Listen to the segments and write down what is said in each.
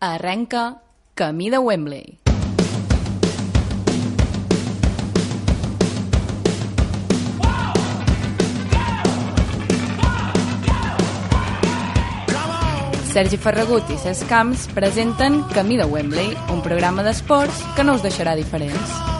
Arrenca Camí de Wembley. Sergi Ferragut i Cesc Camps presenten Camí de Wembley, un programa d'esports que no us deixarà diferents.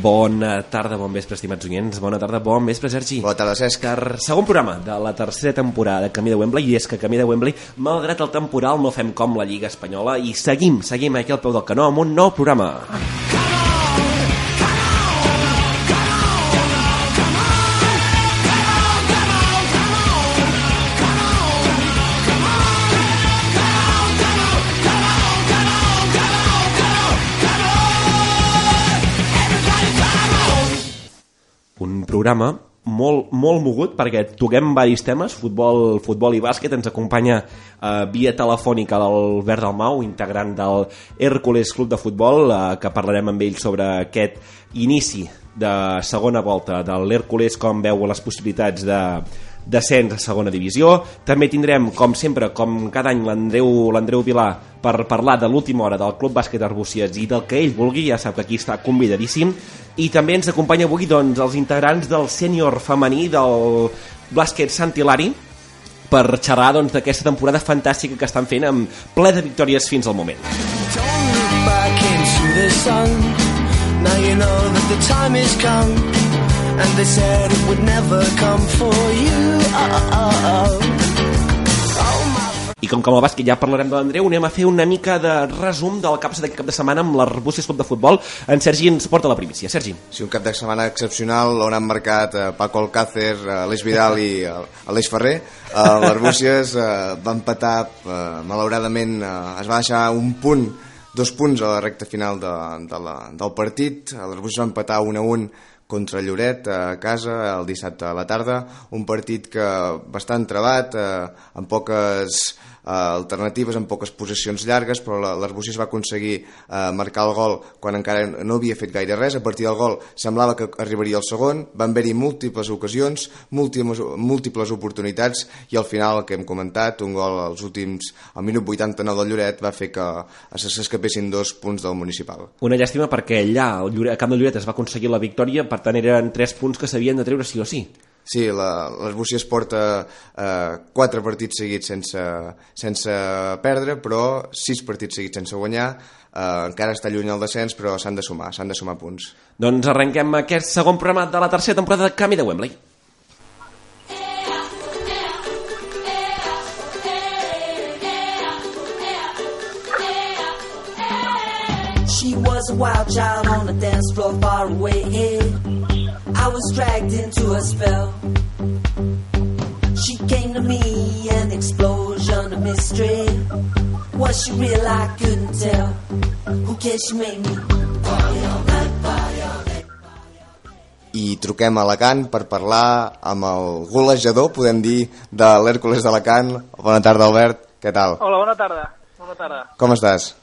Bona tarda, bon vespre, estimats oients. Bona tarda, bon vespre, Sergi. Bona tarda, Cesc. Car segon programa de la tercera temporada de Camí de Wembley i és que Camí de Wembley, malgrat el temporal, no fem com la Lliga Espanyola i seguim, seguim aquí al peu del canó amb un nou programa. un programa molt, molt mogut perquè toquem varis temes, futbol, futbol i bàsquet, ens acompanya eh, via telefònica l'Albert Dalmau, integrant del Hércules Club de Futbol, eh, que parlarem amb ell sobre aquest inici de segona volta de l'Hércules, com veu les possibilitats de descens a segona divisió. També tindrem, com sempre, com cada any, l'Andreu Vilà per parlar de l'última hora del Club Bàsquet Arbúcies i del que ell vulgui, ja sap que aquí està convidadíssim. I també ens acompanya avui doncs, els integrants del sènior femení del bàsquet Sant Hilari per xerrar doncs, d'aquesta temporada fantàstica que estan fent amb ple de victòries fins al moment. Don't look back into the sun. Now you know that the time has come. And they said it would never come for you. Oh, oh, oh. Oh, I com que amb el bàsquet ja parlarem de l'Andreu, anem a fer una mica de resum del cap d'aquest cap de setmana amb l'Arbúcies Club de Futbol. En Sergi ens porta la primícia. Sergi. Sí, un cap de setmana excepcional on han marcat eh, Paco Alcácer, eh, Aleix Vidal i eh, Aleix Ferrer. Eh, L'Arbúcies eh, va empatar, eh, malauradament eh, es va deixar un punt, dos punts a la recta final de, de la, del partit. L'Arbúcies va empatar 1 a 1 contra Lloret a casa el dissabte a la tarda, un partit que bastant trebat, eh, amb poques eh, alternatives, amb poques possessions llargues, però la- l'Arbúcies va aconseguir eh, marcar el gol quan encara no havia fet gaire res. A partir del gol semblava que arribaria el segon, van haver-hi múltiples ocasions, múltiples, múltiples oportunitats, i al final, el que hem comentat, un gol als últims, al minut 89 del Lloret, va fer que s'escapessin dos punts del municipal. Una llàstima perquè allà, al Lloret, Camp de Lloret, es va aconseguir la victòria, per tant eren tres punts que s'havien de treure sí o sí. Sí, la- l'Arbúcies porta eh, quatre partits seguits sense, sense perdre, però sis partits seguits sense guanyar. Eh, encara està lluny el descens, però s'han de sumar, s'han de sumar punts. Doncs arrenquem aquest segon programa de la tercera temporada de Camí de Wembley. She was a wild child on the dance floor far away. I was dragged into a spell. She came to me, an explosion of mystery. Was she real? I couldn't tell. Who cares? She made me party all night, party all day. I truquem a Alacant per parlar amb el golejador, podem dir, de l'Hèrcules d'Alacant. Bona tarda, Albert. Què tal? Hola, bona tarda. Bona tarda. Com estàs?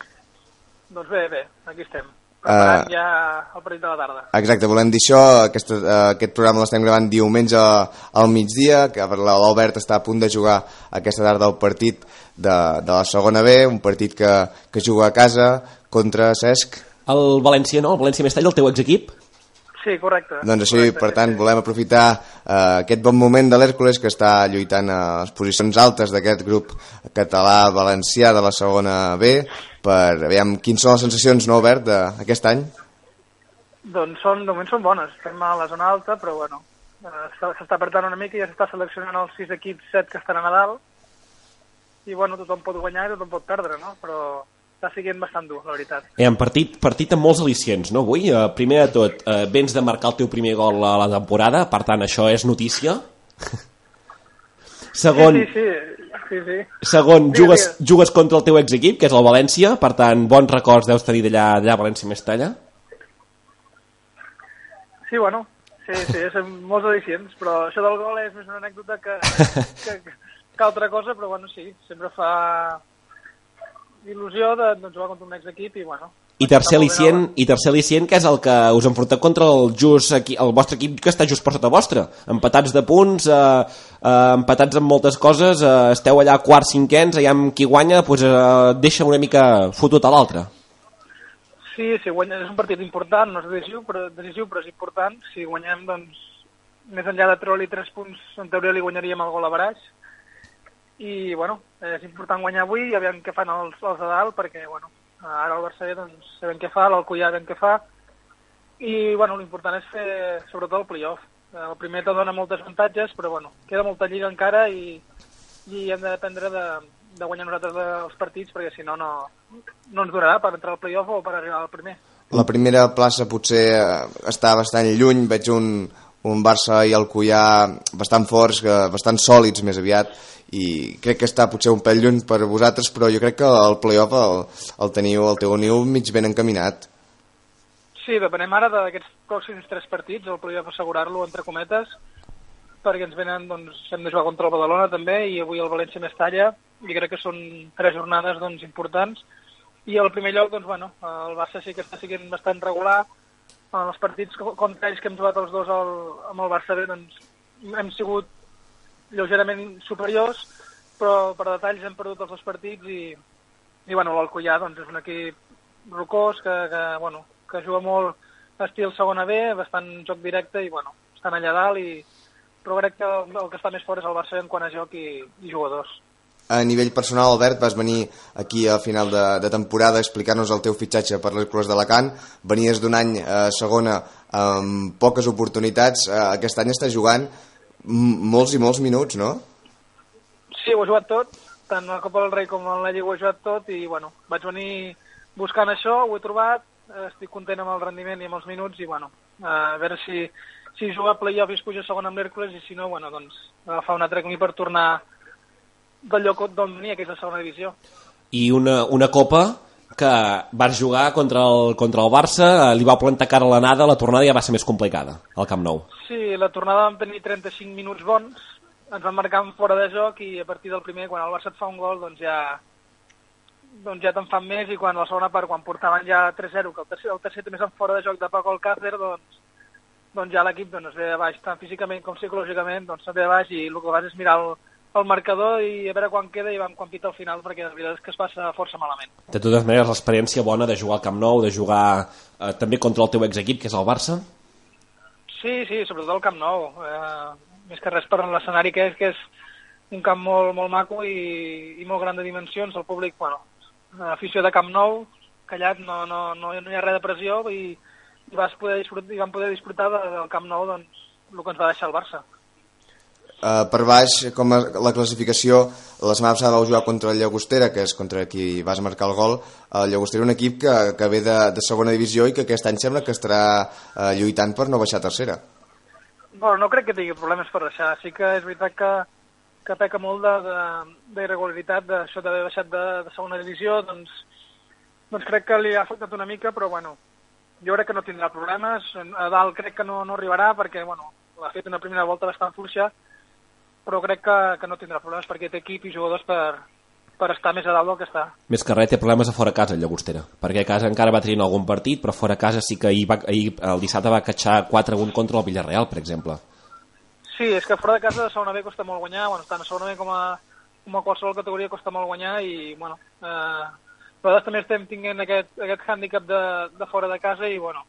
Doncs bé, bé, aquí estem. Preparant Eh, ja el partit de la tarda. Exacte, volem dir això, aquest, eh, aquest programa l'estem gravant diumenge al migdia, que l'Albert està a punt de jugar aquesta tarda el partit de, de la segona B, un partit que, que juga a casa contra Cesc. El València, no? El València Mestalla, el teu exequip? Sí, correcte. Doncs així, correcte, per tant, sí. volem aprofitar eh, aquest bon moment de l'Hèrcules que està lluitant a les posicions altes d'aquest grup català-valencià de la segona B per veure quins són les sensacions, no, Albert, d'aquest any? Doncs són, de moment són bones. Estem a la zona alta, però bueno, eh, s'està apretant una mica i ja s'està seleccionant els sis equips, set que estan a Nadal. I bueno, tothom pot guanyar i tothom pot perdre, no? Però està siguent bastant dur, la veritat. Eh, en partit, partit amb molts al·licients, no, avui? Eh, primer de tot, eh, vens de marcar el teu primer gol a la temporada, per tant, això és notícia. Segon, Sí, sí, sí. sí, sí. segon Digues, jugues, digues. jugues contra el teu exequip, que és el València, per tant, bons records deus tenir d'allà a València Mestalla. Sí, bueno, sí, sí, són molts al·licients, però això del gol és més una anècdota que, que, que, altra cosa, però bueno, sí, sempre fa il·lusió de, de jugar contra un ex-equip i bueno... I tercer al·licient, i tercer al·licient que és el que us enfronteu contra el, just, aquí, el vostre equip que està just per sota vostre. Empatats de punts, eh, eh, empatats amb moltes coses, eh, esteu allà quarts, cinquens, allà amb qui guanya pues, eh, deixa una mica fotut a l'altre. Sí, si guanyem, és un partit important, no és decisiu però, decisiu, però és important. Si guanyem, doncs, més enllà de treure-li 3 punts, en teoria li guanyaríem el gol a baraix. I, bueno, és important guanyar avui i aviam què fan els, els de dalt, perquè, bueno, ara el Barça doncs, sabem què fa, l'Alcoyà sabem què fa, i, bueno, l'important és fer, sobretot, el playoff. El primer te dona moltes avantatges, però, bueno, queda molta lliga encara i, i hem de dependre de, de guanyar nosaltres els partits, perquè si no, no, no ens donarà per entrar al playoff o per arribar al primer. La primera plaça potser eh, està bastant lluny, veig un, un Barça i el Cuià bastant forts, bastant sòlids més aviat, i crec que està potser un pèl lluny per vosaltres, però jo crec que el playoff el, el teniu, el teniu mig ben encaminat. Sí, depenem ara d'aquests pròxims tres partits, el playoff assegurar-lo entre cometes, perquè ens venen, doncs, hem de jugar contra el Badalona també, i avui el València Mestalla, i crec que són tres jornades doncs, importants. I al primer lloc, doncs, bueno, el Barça sí que està siguent bastant regular, en els partits contra ells que hem jugat els dos al, amb el Barça doncs, hem sigut lleugerament superiors, però per detalls hem perdut els dos partits i, i bueno, l'Alcoyà doncs, és un equip rocós que, que, bueno, que juga molt estil segona B, bastant joc directe i bueno, estan allà dalt i però crec que el que està més fort és el Barça en quant a joc i, i jugadors. A nivell personal, Albert, vas venir aquí a final de, de temporada a explicar-nos el teu fitxatge per l'Hercules d'Alacant. Venies d'un any a segona amb poques oportunitats. Eh, aquest any estàs jugant molts i molts minuts, no? Sí, ho he jugat tot, tant a Copa del Rei com a la Lliga ho he jugat tot i bueno, vaig venir buscant això, ho he trobat, estic content amb el rendiment i amb els minuts i bueno, a veure si, si jugar a playoff i es puja segon amb l'Hèrcules i si no, bueno, doncs agafar un altre camí per tornar del lloc d'on venia, que és la segona divisió. I una, una copa que vas jugar contra el, contra el Barça, eh, li va plantar cara a l'anada, la tornada ja va ser més complicada, al Camp Nou. Sí, la tornada vam tenir 35 minuts bons, ens van marcar fora de joc i a partir del primer, quan el Barça et fa un gol, doncs ja doncs ja te'n fan més i quan la segona part, quan portaven ja 3-0, que el tercer, el tercer també és en fora de joc de Paco Alcácer, doncs, doncs ja l'equip doncs, es ve de baix, tant físicament com psicològicament, doncs es ve de baix i el que vas és mirar el, el marcador i a veure quan queda i vam quan pita al final perquè la veritat és que es passa força malament. De totes maneres, l'experiència bona de jugar al Camp Nou, de jugar eh, també contra el teu exequip, que és el Barça? Sí, sí, sobretot el Camp Nou. Eh, més que res per l'escenari que és, que és un camp molt, molt maco i, i molt gran de dimensions. El públic, bueno, afició de Camp Nou, callat, no, no, no, no hi ha res de pressió i, i, vas poder disfrutar, i vam poder disfrutar del Camp Nou doncs, el que ens va deixar el Barça. Uh, per baix, com a, la classificació, la setmana passada vau jugar contra el Llagostera, que és contra qui vas marcar el gol. El Llagostera és un equip que, que ve de, de segona divisió i que aquest any sembla que estarà uh, lluitant per no baixar a tercera. Bueno, no crec que tingui problemes per baixar. Sí que és veritat que, que peca molt d'irregularitat, d'això d'haver baixat de, de segona divisió, doncs, doncs crec que li ha afectat una mica, però bueno, jo crec que no tindrà problemes. A dalt crec que no, no arribarà perquè, bueno, ha fet una primera volta bastant fluixa, però crec que, que no tindrà problemes perquè té equip i jugadors per, per estar més a dalt del que està. Més que res té problemes a fora casa, el Llagostera, perquè a casa encara va tenir algun partit, però fora casa sí que ahir, va, ahir el dissabte va catxar 4-1 contra el Villarreal, per exemple. Sí, és que fora de casa de segona B costa molt guanyar, bueno, tant a segona B com a, com a qualsevol categoria costa molt guanyar i, bueno, eh, nosaltres també estem tinguent aquest, aquest hàndicap de, de fora de casa i, bueno,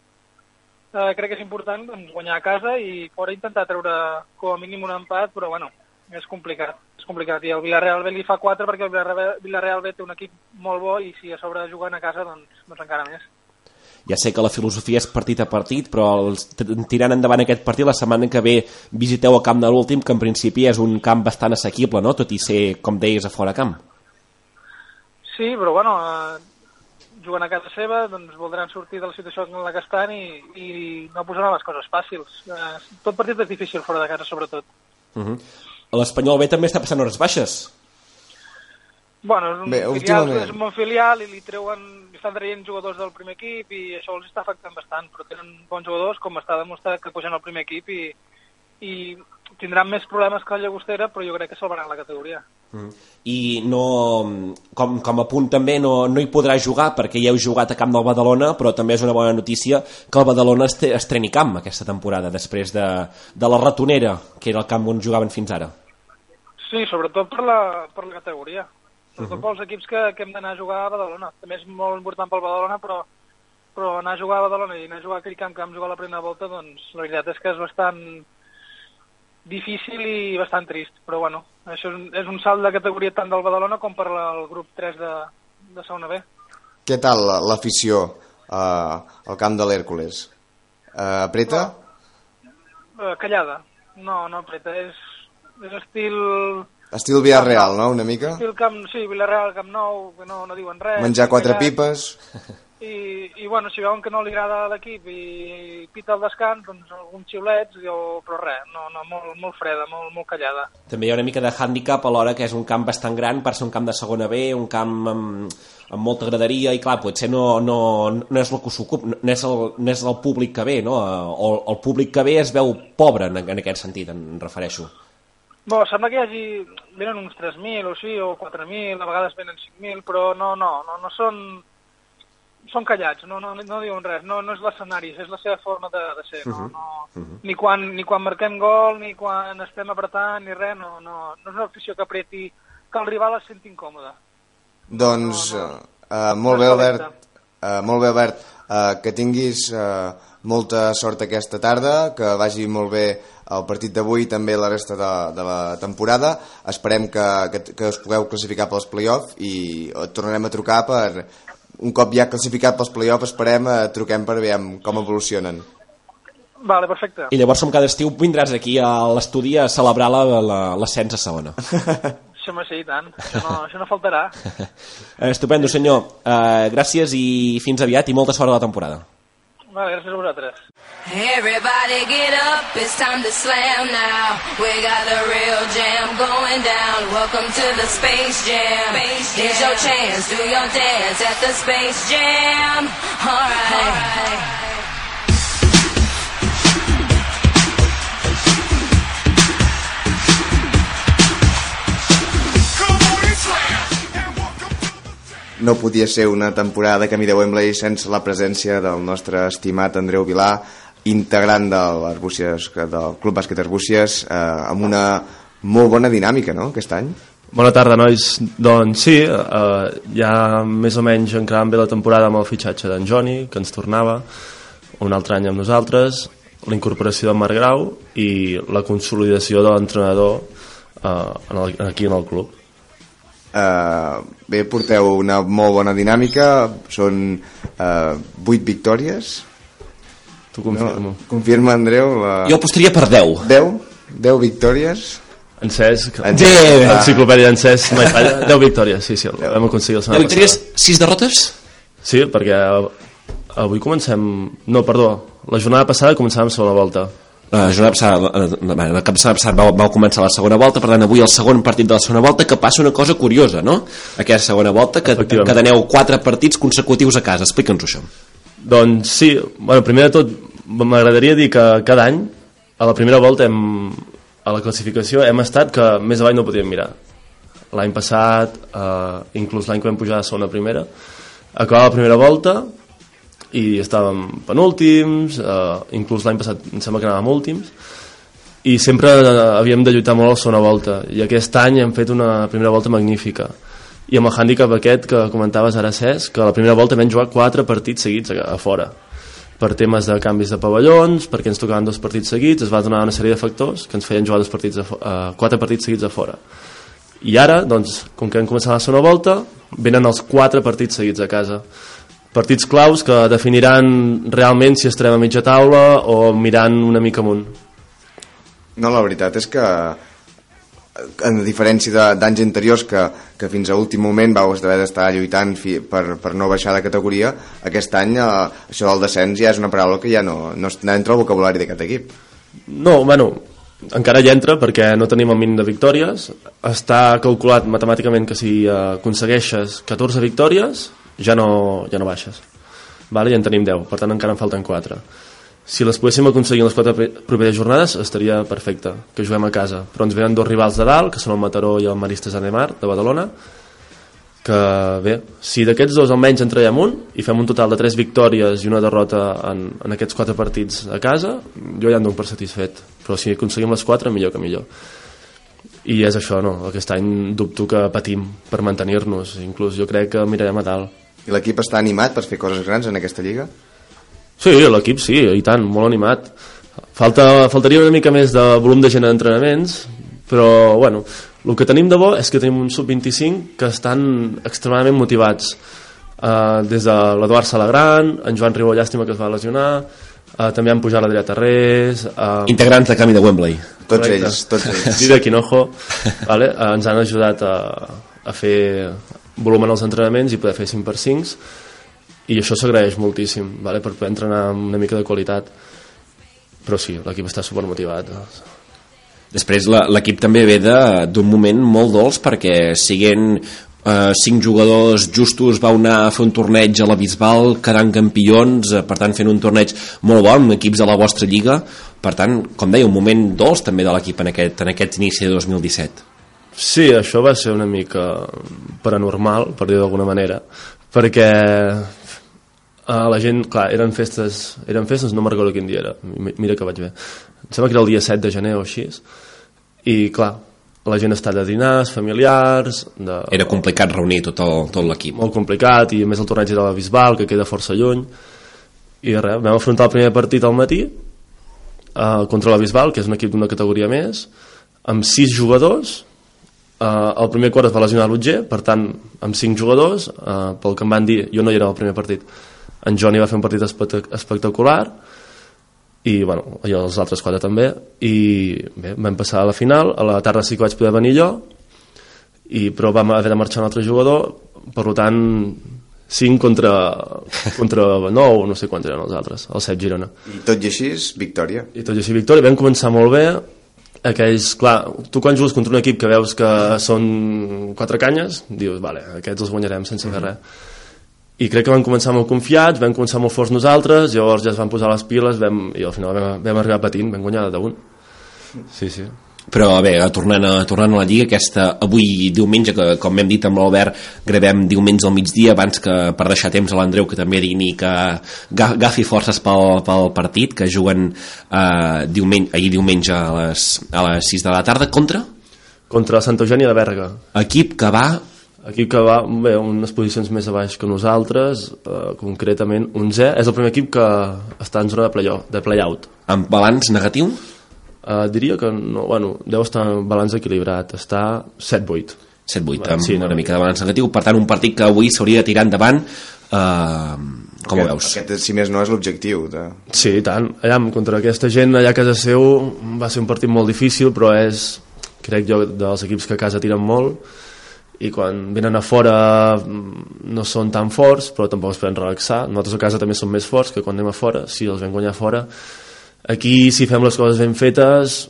eh, crec que és important doncs, guanyar a casa i fora intentar treure com a mínim un empat, però, bueno, és complicat, és complicat. I el Villarreal B li fa 4 perquè el Villarreal, B té un equip molt bo i si a sobre juguen a casa, doncs, doncs encara més. Ja sé que la filosofia és partit a partit, però els, tirant endavant aquest partit, la setmana que ve visiteu el camp de l'últim, que en principi és un camp bastant assequible, no? tot i ser, com deies, a fora camp. Sí, però bueno, eh, jugant a casa seva, doncs voldran sortir de la situació en la que estan i, i no posaran les coses fàcils. Eh, tot partit és difícil fora de casa, sobretot. Uh -huh. L'Espanyol B també està passant hores baixes. Bueno, és un, Bé, filial, és un bon filial i li treuen, estan traient jugadors del primer equip i això els està afectant bastant, però tenen bons jugadors, com està demostrat que pugen al primer equip i, i tindran més problemes que la Llagostera, però jo crec que salvaran la categoria. i no, com, com a punt també no, no hi podrà jugar perquè ja heu jugat a camp del Badalona però també és una bona notícia que el Badalona estre, estreni camp aquesta temporada després de, de la ratonera que era el camp on jugaven fins ara Sí, sobretot per la, per la categoria. Sobretot uh -huh. equips que, que hem d'anar a jugar a Badalona. També és molt important pel Badalona, però, però anar a jugar a Badalona i anar a jugar a aquell camp que vam jugar la primera volta, doncs la veritat és que és bastant difícil i bastant trist. Però bueno, això és un, és un salt de categoria tant del Badalona com per la, el grup 3 de, de segona B. Què tal la- l'afició uh, al camp de l'Hèrcules? Uh, apreta? Eh, callada. No, no apreta. És, és estil... Estil Villarreal, no?, una mica? Estil camp, sí, Villarreal, Camp Nou, que no, no diuen res. Menjar quatre callat. pipes... I, i bueno, si veuen que no li agrada l'equip i pita el descans, doncs alguns xiulets, o, però res, no, no, molt, molt freda, molt, molt callada. també hi ha una mica de hàndicap a l'hora que és un camp bastant gran per ser un camp de segona B, un camp amb, amb molta graderia i clar, potser no, no, no és el que s'ocupa, no, és el, no és el públic que ve, no? O el públic que ve es veu pobre en, en aquest sentit, em refereixo. Bo, sembla que hi hagi... Venen uns 3.000 o sí, o 4.000, a vegades venen 5.000, però no, no, no, no són... Són callats, no, no, no diuen res, no, no és l'escenari, és la seva forma de, de ser, no, no, ni, quan, ni quan marquem gol, ni quan estem apretant, ni res, no, no, no és una afició que apreti, que el rival es senti incòmode. Doncs, No, uh, no. uh, molt bé, Albert. Uh, molt bé, Albert. Uh, que tinguis uh, molta sort aquesta tarda, que vagi molt bé el partit d'avui i també la resta de, de la temporada. Esperem que, que, que us pugueu classificar pels play-off i et tornarem a trucar per... Un cop ja classificat pels play-off, esperem, uh, truquem per veure com evolucionen. Vale, perfecte. I llavors, com cada estiu, vindràs aquí a l'estudi a celebrar la- la- l'ascens a segona. Això m'ha sí, tant. Això no, això no faltarà. Eh, Estupendo, senyor. Uh, gràcies i fins aviat i molta sort a la temporada. Vale, gràcies a vosaltres. Everybody get up, it's time to slam now. We got the real jam going down. Welcome to the Space Jam. Here's your chance, do your dance at the Space Jam. Alright. No podia ser una temporada de Camí de Wembley sense la presència del nostre estimat Andreu Vilà, integrant de l'Arbúcies, del Club Bàsquet Arbúcies, eh, amb una molt bona dinàmica, no?, aquest any. Bona tarda, nois. Doncs sí, eh, ja més o menys encarant bé la temporada amb el fitxatge d'en Joni, que ens tornava un altre any amb nosaltres, la incorporació d'en Marc Grau i la consolidació de l'entrenador eh, aquí en el club. Eh, bé, porteu una molt bona dinàmica, són eh, 8 victòries. T'ho confirmo. Confirma, Andreu, la... Jo apostaria per 10. 10? 10 victòries? En Cesc, En en Cesc, l'enciclopèdia d'en Cesc, mai falla. 10 victòries, sí, sí, el vam aconseguir la 10 setmana victòries, passada. 6 derrotes? Sí, perquè avui comencem... No, perdó, la jornada passada començàvem segona volta. La jornada passada, eh, eh, la cap de setmana passada vau, vau començar la segona volta, per tant avui el segon partit de la segona volta, que passa una cosa curiosa, no? Aquesta segona volta, que, que aneu 4 partits consecutius a casa. Explica'ns això. Doncs sí, bueno, primer de tot m'agradaria dir que cada any a la primera volta hem, a la classificació hem estat que més avall no podíem mirar l'any passat eh, inclús l'any que vam pujar a segona primera acabava la primera volta i estàvem penúltims eh, inclús l'any passat em sembla que anàvem últims i sempre eh, havíem de lluitar molt a la segona volta i aquest any hem fet una primera volta magnífica i amb el hàndicap aquest que comentaves ara Cesc, que a la primera volta vam jugar quatre partits seguits a, a fora per temes de canvis de pavellons, perquè ens tocaven dos partits seguits, es va donar una sèrie de factors que ens feien jugar dos partits a, fo- eh, quatre partits seguits a fora. I ara, doncs, com que hem començat la segona volta, venen els quatre partits seguits a casa. Partits claus que definiran realment si estarem a mitja taula o mirant una mica amunt. No, la veritat és que en diferència d'anys anteriors que, que fins a últim moment vau haver d'estar lluitant fi, per, per no baixar de categoria aquest any eh, això del descens ja és una paraula que ja no, no entra al vocabulari d'aquest equip No, bueno, encara hi entra perquè no tenim el mínim de victòries. Està calculat matemàticament que si eh, aconsegueixes 14 victòries ja no, ja no baixes. Vale? Ja en tenim 10, per tant encara en falten 4. si les poguéssim aconseguir en les quatre pre- properes jornades estaria perfecte, que juguem a casa però ens venen dos rivals de dalt, que són el Mataró i el Maristes Anemar, de Badalona que bé, si d'aquests dos almenys en traiem un i fem un total de tres victòries i una derrota en, en aquests quatre partits a casa, jo ja em dono per satisfet però si aconseguim les quatre, millor que millor i és això, no? Aquest any dubto que patim per mantenir-nos inclús jo crec que mirarem a dalt I l'equip està animat per fer coses grans en aquesta lliga? Sí, l'equip sí, i tant, molt animat. Falta, faltaria una mica més de volum de gent a entrenaments, però bueno, el que tenim de bo és que tenim un sub-25 que estan extremadament motivats. Uh, des de l'Eduard Salagran, en Joan Ribó Llàstima que es va lesionar, uh, també han pujat l'Adrià Tarrés, uh, Integrants de canvi de Wembley. Tots Correcte. ells, tots ells. Dida Quinojo vale? eh, ens han ajudat a, a fer volum en els entrenaments i poder fer 5 per 5 i això s'agraeix moltíssim vale? per poder entrenar amb una mica de qualitat. Però sí, l'equip està supermotivat Després la- l'equip també ve d'un moment molt dolç perquè siguent eh, cinc jugadors justos vau anar a fer un torneig a la Bisbal quedant campions, eh, per tant fent un torneig molt bon equips de la vostra lliga. Per tant, com deia, un moment dolç també de l'equip en, aquest, en aquest inici de 2017 Sí, això va ser una mica paranormal, per dir-ho d'alguna manera, perquè uh, la gent, clar, eren festes, eren festes, no me'n recordo quin dia era, mi- mira que vaig bé. Em sembla que era el dia 7 de gener o així, i clar, la gent està de dinars, familiars, de... era complicat reunir tot el- tot l'equip molt complicat, i a més el torneig era a la Bisbal, que queda força lluny, i res, vam afrontar el primer partit al matí, uh, contra la Bisbal, que és un equip d'una categoria més, amb sis jugadors, Uh, el primer quart es va lesionar l'Utger, per tant, amb cinc jugadors, uh, pel que em van dir, jo no hi era al primer partit, en Johnny va fer un partit espect espectacular, i bueno, i els altres quatre també, i bé, vam passar a la final, a la tarda sí que vaig poder venir jo, i, però vam haver de marxar un altre jugador, per tant, 5 contra, contra 9, no sé quants eren els altres, el 7 Girona. I tot i així, victòria. i tot i així victòria, vam començar molt bé aquells, clar, tu quan jugues contra un equip que veus que són quatre canyes dius, vale, aquests els guanyarem sense fer res. I crec que vam començar molt confiats vam començar molt forts nosaltres llavors ja es van posar les piles vam, i al final vam, vam arribar patint, vam guanyar d'un sí, sí però bé, tornant a, tornant a la Lliga aquesta avui diumenge, que com hem dit amb l'Albert gravem diumenge al migdia abans que per deixar temps a l'Andreu que també dini que ga- agafi forces pel, pel partit que juguen eh, diumenge, ahir diumenge a les, a les 6 de la tarda contra? Contra Santa Eugènia de Berga. Equip que va equip que va bé, unes posicions més a baix que nosaltres eh, concretament 11 és el primer equip que està en zona de play-out de play amb balanç negatiu Uh, diria que no, bueno, deu estar en balanç equilibrat, està 7-8. 7-8 Va, amb sí, una no, mica de balanç negatiu per tant un partit que avui s'hauria de tirar endavant eh, com ho Aquest- veus? Aquest, si més no, és l'objectiu. De... Sí, i tant. Allà, contra aquesta gent allà a casa seu va ser un partit molt difícil, però és, crec jo, dels equips que a casa tiren molt i quan venen a fora mm, no són tan forts, però tampoc es poden relaxar. Nosaltres a casa també som més forts que quan anem a fora, si els vam guanyar fora. Aquí, si fem les coses ben fetes,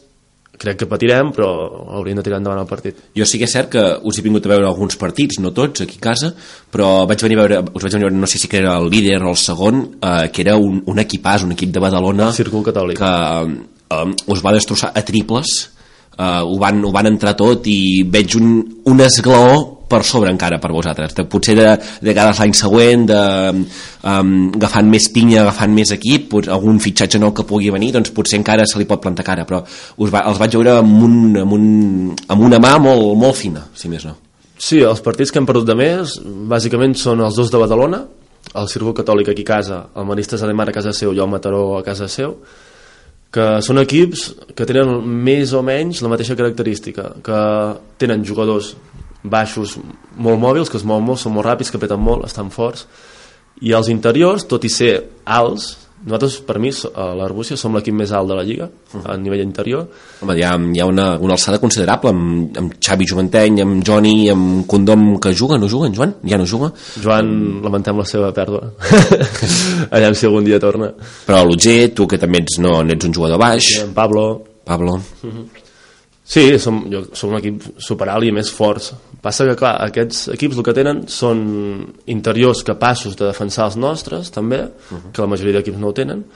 crec que patirem, però hauríem de tirar endavant el partit. Jo sí que és cert que us he vingut a veure alguns partits, no tots, aquí a casa, però vaig venir a veure, us vaig venir a veure, no sé si que era el líder o el segon, eh, que era un, un equipàs, un equip de Badalona, Círcul catòlic. que eh, us va destrossar a triples, eh, ho, van, ho van entrar tot i veig un, un esglaó per sobre encara per vosaltres. De, potser de, de vegades l'any següent de, um, agafant més pinya agafant més equip, pot, algun fitxatge nou que pugui venir, doncs potser encara se li pot plantar cara però us va, els vaig veure amb, un, amb, un, amb una mà molt, molt fina si més no. Sí, els partits que hem perdut de més bàsicament són els dos de Badalona el Circuit Catòlic aquí a casa el Maristes de Mar a casa seu i el Mataró a casa seu que són equips que tenen més o menys la mateixa característica que tenen jugadors baixos molt mòbils, que es mouen molt, són molt ràpids, que peten molt, estan forts. I els interiors, tot i ser alts nosaltres, per mi, a l'Arbúcia som l'equip més alt de la Lliga a nivell interior. Home, hi ha, hi ha una, una alçada considerable amb, amb Xavi Joventeny, amb Johnny amb Condom que juga, no juga en Joan? Ja no juga? Joan, lamentem la seva pèrdua. Allà si algun dia torna. Però l'Utger, tu que també ets, no, ets un jugador baix, en Pablo. Pablo, Sí, som, jo, som un equip superalt i més forts. Passa que, clar, aquests equips el que tenen són interiors capaços de defensar els nostres, també, que la majoria d'equips no ho tenen,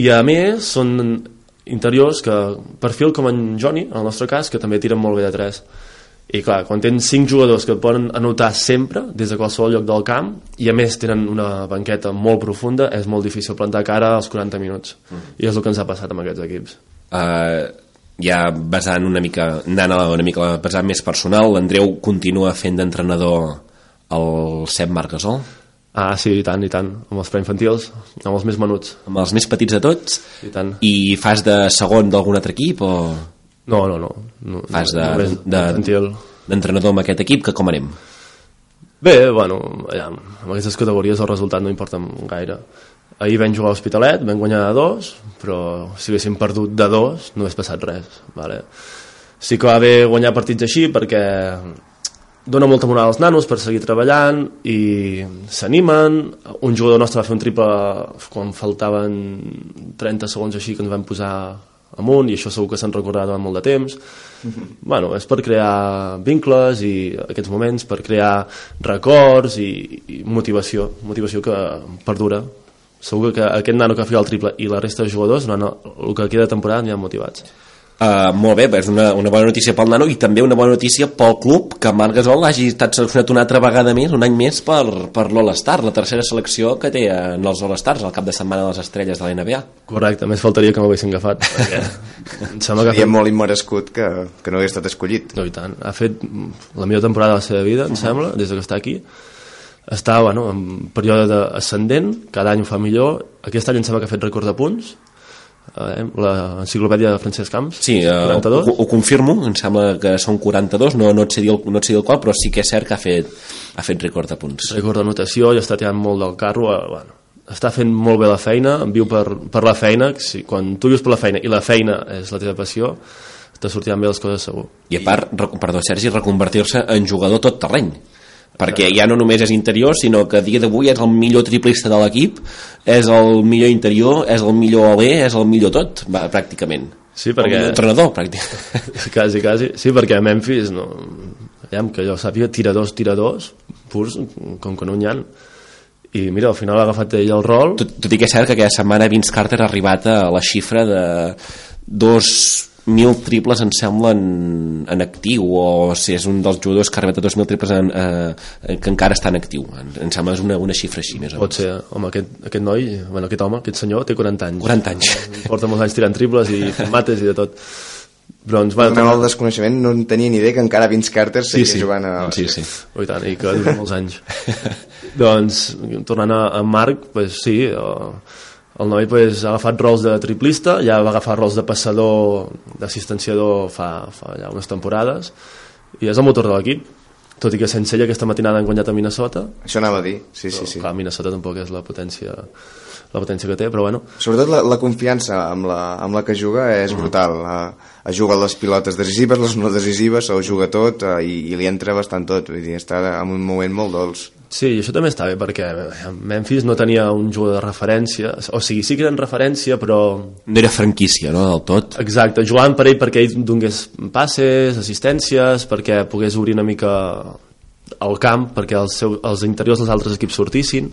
i a més són interiors que perfil com en Johnny, en el nostre cas, que també tiren molt bé de 3 i clar, quan tens 5 jugadors que et poden anotar sempre des de qualsevol lloc del camp i a més tenen una banqueta molt profunda és molt difícil plantar cara als 40 minuts. Mm. i és el que ens ha passat amb aquests equips. Uh, ja basant una mica anant a una mica a basant més personal l'Andreu continua fent d'entrenador el Cep Marc Gasol Ah, sí, i tant, i tant, amb els preinfantils, amb els més menuts. Amb els més petits de tots? I tant. I fas de segon d'algun altre equip o...? No, no, no. no Fas de, de, d'entrenador amb aquest equip, que com anem? Bé, bueno, ja, amb aquestes categories el resultat no importa gaire. Ahir vam jugar a l'Hospitalet, vam guanyar de dos, però si haguéssim perdut de dos no hagués passat res. Vale. Sí que va haver guanyar partits així perquè dona molta moral als nanos per seguir treballant i s'animen un jugador nostre va fer un triple quan faltaven 30 segons així que ens vam posar amunt i això segur que se'n recordarà durant molt de temps mm -hmm. bueno, és per crear vincles i aquests moments per crear records i, i motivació motivació que perdura segur que aquest nano que ha fet el triple i la resta de jugadors durant el que queda de temporada aniran motivats. Uh, molt bé, és una, una bona notícia pel nano i també una bona notícia pel club que Marc Gasol hagi estat seleccionat una altra vegada més, un any més per, per l'All-Star, la tercera selecció que té en els All-Stars al cap de setmana de les estrelles de la NBA correcte, més faltaria que m'haguessin agafat em sembla que fet... molt immerescut que, que no hagués estat escollit. No, i tant, ha fet la millor temporada de la seva vida, em uh -huh. sembla, des que està aquí està bueno, en període ascendent cada any ho fa millor. Aquest any em sembla que ha fet rècord de punts eh, l'enciclopèdia de Francesc Camps sí, eh, 42. Ho, ho, confirmo, em sembla que són 42 no, no, et sé dir el, no et sé dir el qual però sí que és cert que ha fet, ha fet rècord de punts. Rècord d'anotació i està tirant molt del carro eh, bueno, està fent molt bé la feina viu per, per la feina si, quan tu vius per la feina i la feina és la teva passió te sortiran bé les coses segur. I a part, perdó Sergi, reconvertir-se en jugador tot terreny perquè ja no només és interior, sinó que a dia d'avui és el millor triplista de l'equip, és el millor interior, és el millor alè, és el millor tot, va, pràcticament. Sí, perquè... El entrenador, pràcticament. quasi, quasi. Sí, perquè a Memphis, no, aviam, que jo sàpiga, tiradors, tiradors, purs, com que no n'hi ha. I mira, al final ha agafat ell el rol. Tot, tot i que és cert que aquesta setmana Vince Carter ha arribat a la xifra de dos mil triples em sembla en, en actiu o si és un dels jugadors que ha arribat a 2.000 triples en, eh, que encara està en actiu. Em, em sembla és una, una xifra així més o pot ser, home, aquest, aquest noi bueno, aquest home, aquest senyor té 40 anys. 40 anys. Porta molts anys tirant triples i mates i de tot. Però ens va donar el desconeixement no en tenia ni idea que encara Vince Carter seguia sí, sí. jugant a... sí, sí. Oh, i tant, i que dura molts anys. Doncs tornant a, a Marc pues, sí, uh, el noi pues, ha agafat rols de triplista, ja va agafar rols de passador, d'assistenciador fa, fa ja unes temporades, i és el motor de l'equip. Tot i que sense ella aquesta matinada han guanyat a Minnesota. Això anava a dir, sí, sí, sí. Clar, Minnesota tampoc és la potència la potència que té, però bueno. Sobretot la, la confiança amb la, amb la que juga és uh -huh. brutal. A, a juga les pilotes decisives, les no decisives, ho juga tot a, i, i li entra bastant tot. Vull dir, està en un moment molt dolç. Sí, i això també està bé perquè Memphis no tenia un jugador de referència, o sigui, sí que eren referència, però... No era franquícia, no, del tot? Exacte, jugant per ell perquè ell donés passes, assistències, perquè pogués obrir una mica el camp, perquè els, seus, els interiors dels altres equips sortissin,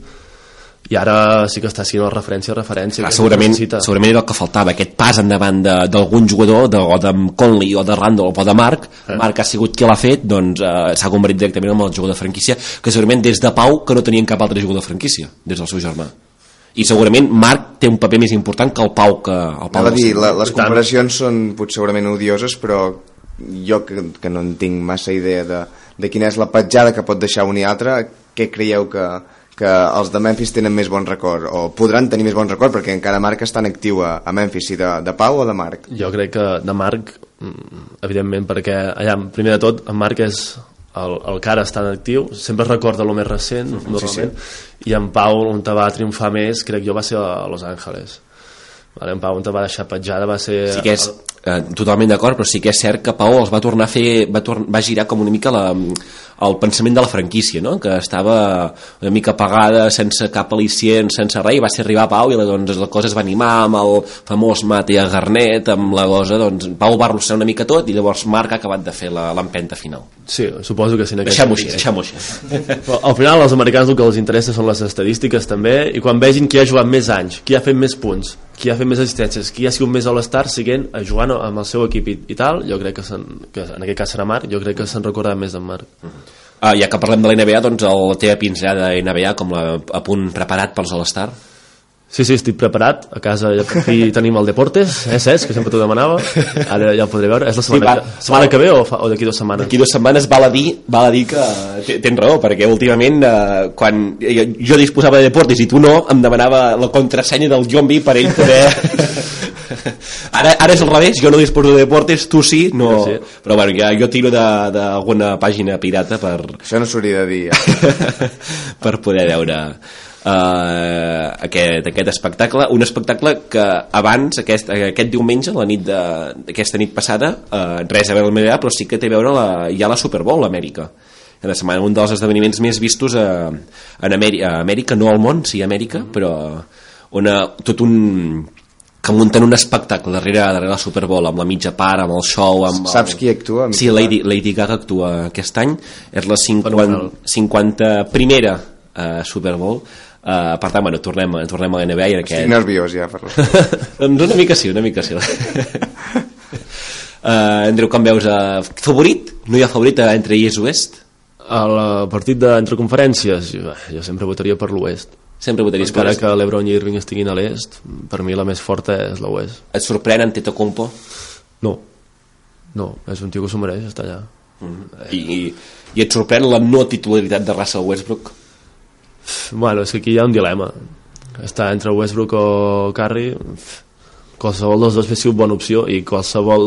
i ara sí que està sent la referència referència Clar, segurament, segurament era el que faltava aquest pas endavant d'algun jugador de, o de Conley o de Randall o de Marc eh. Marc ha sigut qui l'ha fet doncs eh, s'ha convertit directament en el jugador de franquícia que segurament des de Pau que no tenien cap altre jugador de franquícia des del seu germà. I segurament Marc té un paper més important que el Pau que el Pau dir, la, les comparacions són potser segurament odioses però jo que, que no en tinc massa idea de, de quina és la petjada que pot deixar un i altre què creieu que, que els de Memphis tenen més bon record o podran tenir més bon record perquè encara Marc està en actiu a, a Memphis si de, de Pau o de Marc jo crec que de Marc mm, evidentment perquè allà primer de tot en Marc és el, el que ara està en actiu sempre recorda el més recent normalment sí, sí. i en Pau on va triomfar més crec jo va ser a Los Angeles vale, en Pau on va deixar petjada va ser sí que és, eh, totalment d'acord però sí que és cert que Pau els va tornar a fer va, tor va girar com una mica la, el pensament de la franquícia, no? que estava una mica apagada, sense cap al·licient, sense res, i va ser arribar a Pau i doncs, la cosa es va animar amb el famós Matea Garnet, amb la cosa, doncs Pau va arrossegar una mica tot i llavors Marc ha acabat de fer l'empenta final. Sí, suposo que sí. Deixem-ho així, deixem així. Però, al final als americans el que els interessa són les estadístiques també i quan vegin qui ha jugat més anys, qui ha fet més punts, qui ha fet més assistències, qui ha sigut més a l'estar siguent, eh, jugant amb el seu equip i, i tal, jo crec que, que en aquest cas serà Marc, jo crec que se'n recordarà més d'en Marc. Ah, ja que parlem de la NBA, doncs la teva pinzellada NBA com la, a punt preparat pels All-Star? Sí, sí, estic preparat. A casa ja per fi tenim el Deportes, eh, Cesc, que sempre t'ho demanava. Ara ja el podré veure. És la setmana, va, que, setmana va. que ve o, fa, o d'aquí dues setmanes? D'aquí dues setmanes val a dir, val a dir que te- tens raó, perquè últimament eh, quan jo, jo disposava de deportes i tu no, em demanava la contrasenya del Jombi per ell poder... ara, ara és al revés, jo no disposo de deportes, tu sí, no... Sí. però bueno, ja, jo tiro de- d'alguna pàgina pirata per, Això no s'hauria de dir. Ja. per poder veure uh, aquest, aquest espectacle. Un espectacle que abans aquest, aquest diumenge, la nit de- d'aquesta nit passada, uh, res a veure amb la NBA però sí que té a veure la, ja la Super Bowl a Amèrica en la setmana, un dels esdeveniments més vistos a, en Amèrica, a Amèrica, no al món, sí a Amèrica, però on eh, tot un que munten un espectacle darrere, darrere la Super Bowl amb la mitja part, amb el show amb Saps el... qui actua? Sí, Lady, Lady Gaga actua aquest any. És la 50, Fenomenal. 50 primera uh, Super Bowl uh, per tant, bueno, tornem, tornem a la NBA i Estic aquest... nerviós ja per doncs una mica sí, una mica sí uh, Andreu, com veus uh, favorit? No hi ha favorit uh, entre East i West? Al eh, partit d'entre conferències, jo, jo sempre votaria per l'Oest. sempre votaries per Encara Est. que l'Ebron i Irving estiguin a l'Est, per mi la més forta és l'Oest. et sorprèn Antetokounmpo? No, no, és un tio que s'ho mereix estar allà. I, i, i et sorprèn la no titularitat de Russell Westbrook? Bueno, és que aquí hi ha un dilema. Està entre Westbrook o Curry, qualsevol dels dos hauria sigut bona opció i qualsevol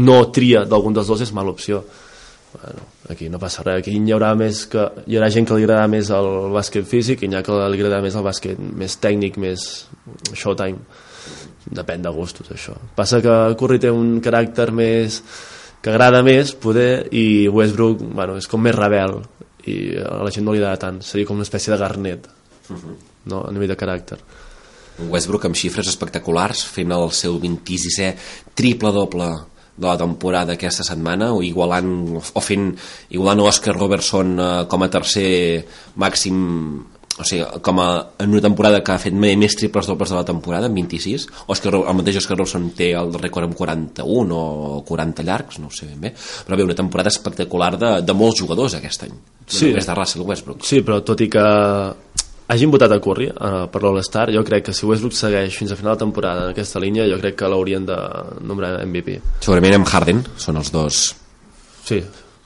no tria d'algun dels dos és mala opció. Bueno, aquí no passa res, aquí hi haurà més que hi haurà gent que li agradarà més el bàsquet físic i hi ha que li agradarà més el bàsquet més tècnic, més showtime. Depèn de gustos això. Passa que Curry té un caràcter més que agrada més poder i Westbrook bueno, és com més rebel i a la gent no li agrada tant. Seria com una espècie de Garnet no? a nivell de caràcter. Westbrook amb xifres espectaculars fent el seu 26è triple-doble de la temporada aquesta setmana o igualant o fent igualant Oscar Robertson eh, com a tercer màxim o sigui, com a, en una temporada que ha fet més triples dobles de la temporada, amb 26 Oscar, el mateix Oscar Robertson té el rècord amb 41 o 40 llargs no ho sé ben bé, però bé, una temporada espectacular de, de molts jugadors aquest any Sí. només de Russell Westbrook sí, però tot i que hagin votat a Curry uh, per l'All-Star, jo crec que si Westbrook segueix fins a final de temporada en aquesta línia, jo crec que l'haurien de nombrar MVP segurament amb Harden són els dos sí,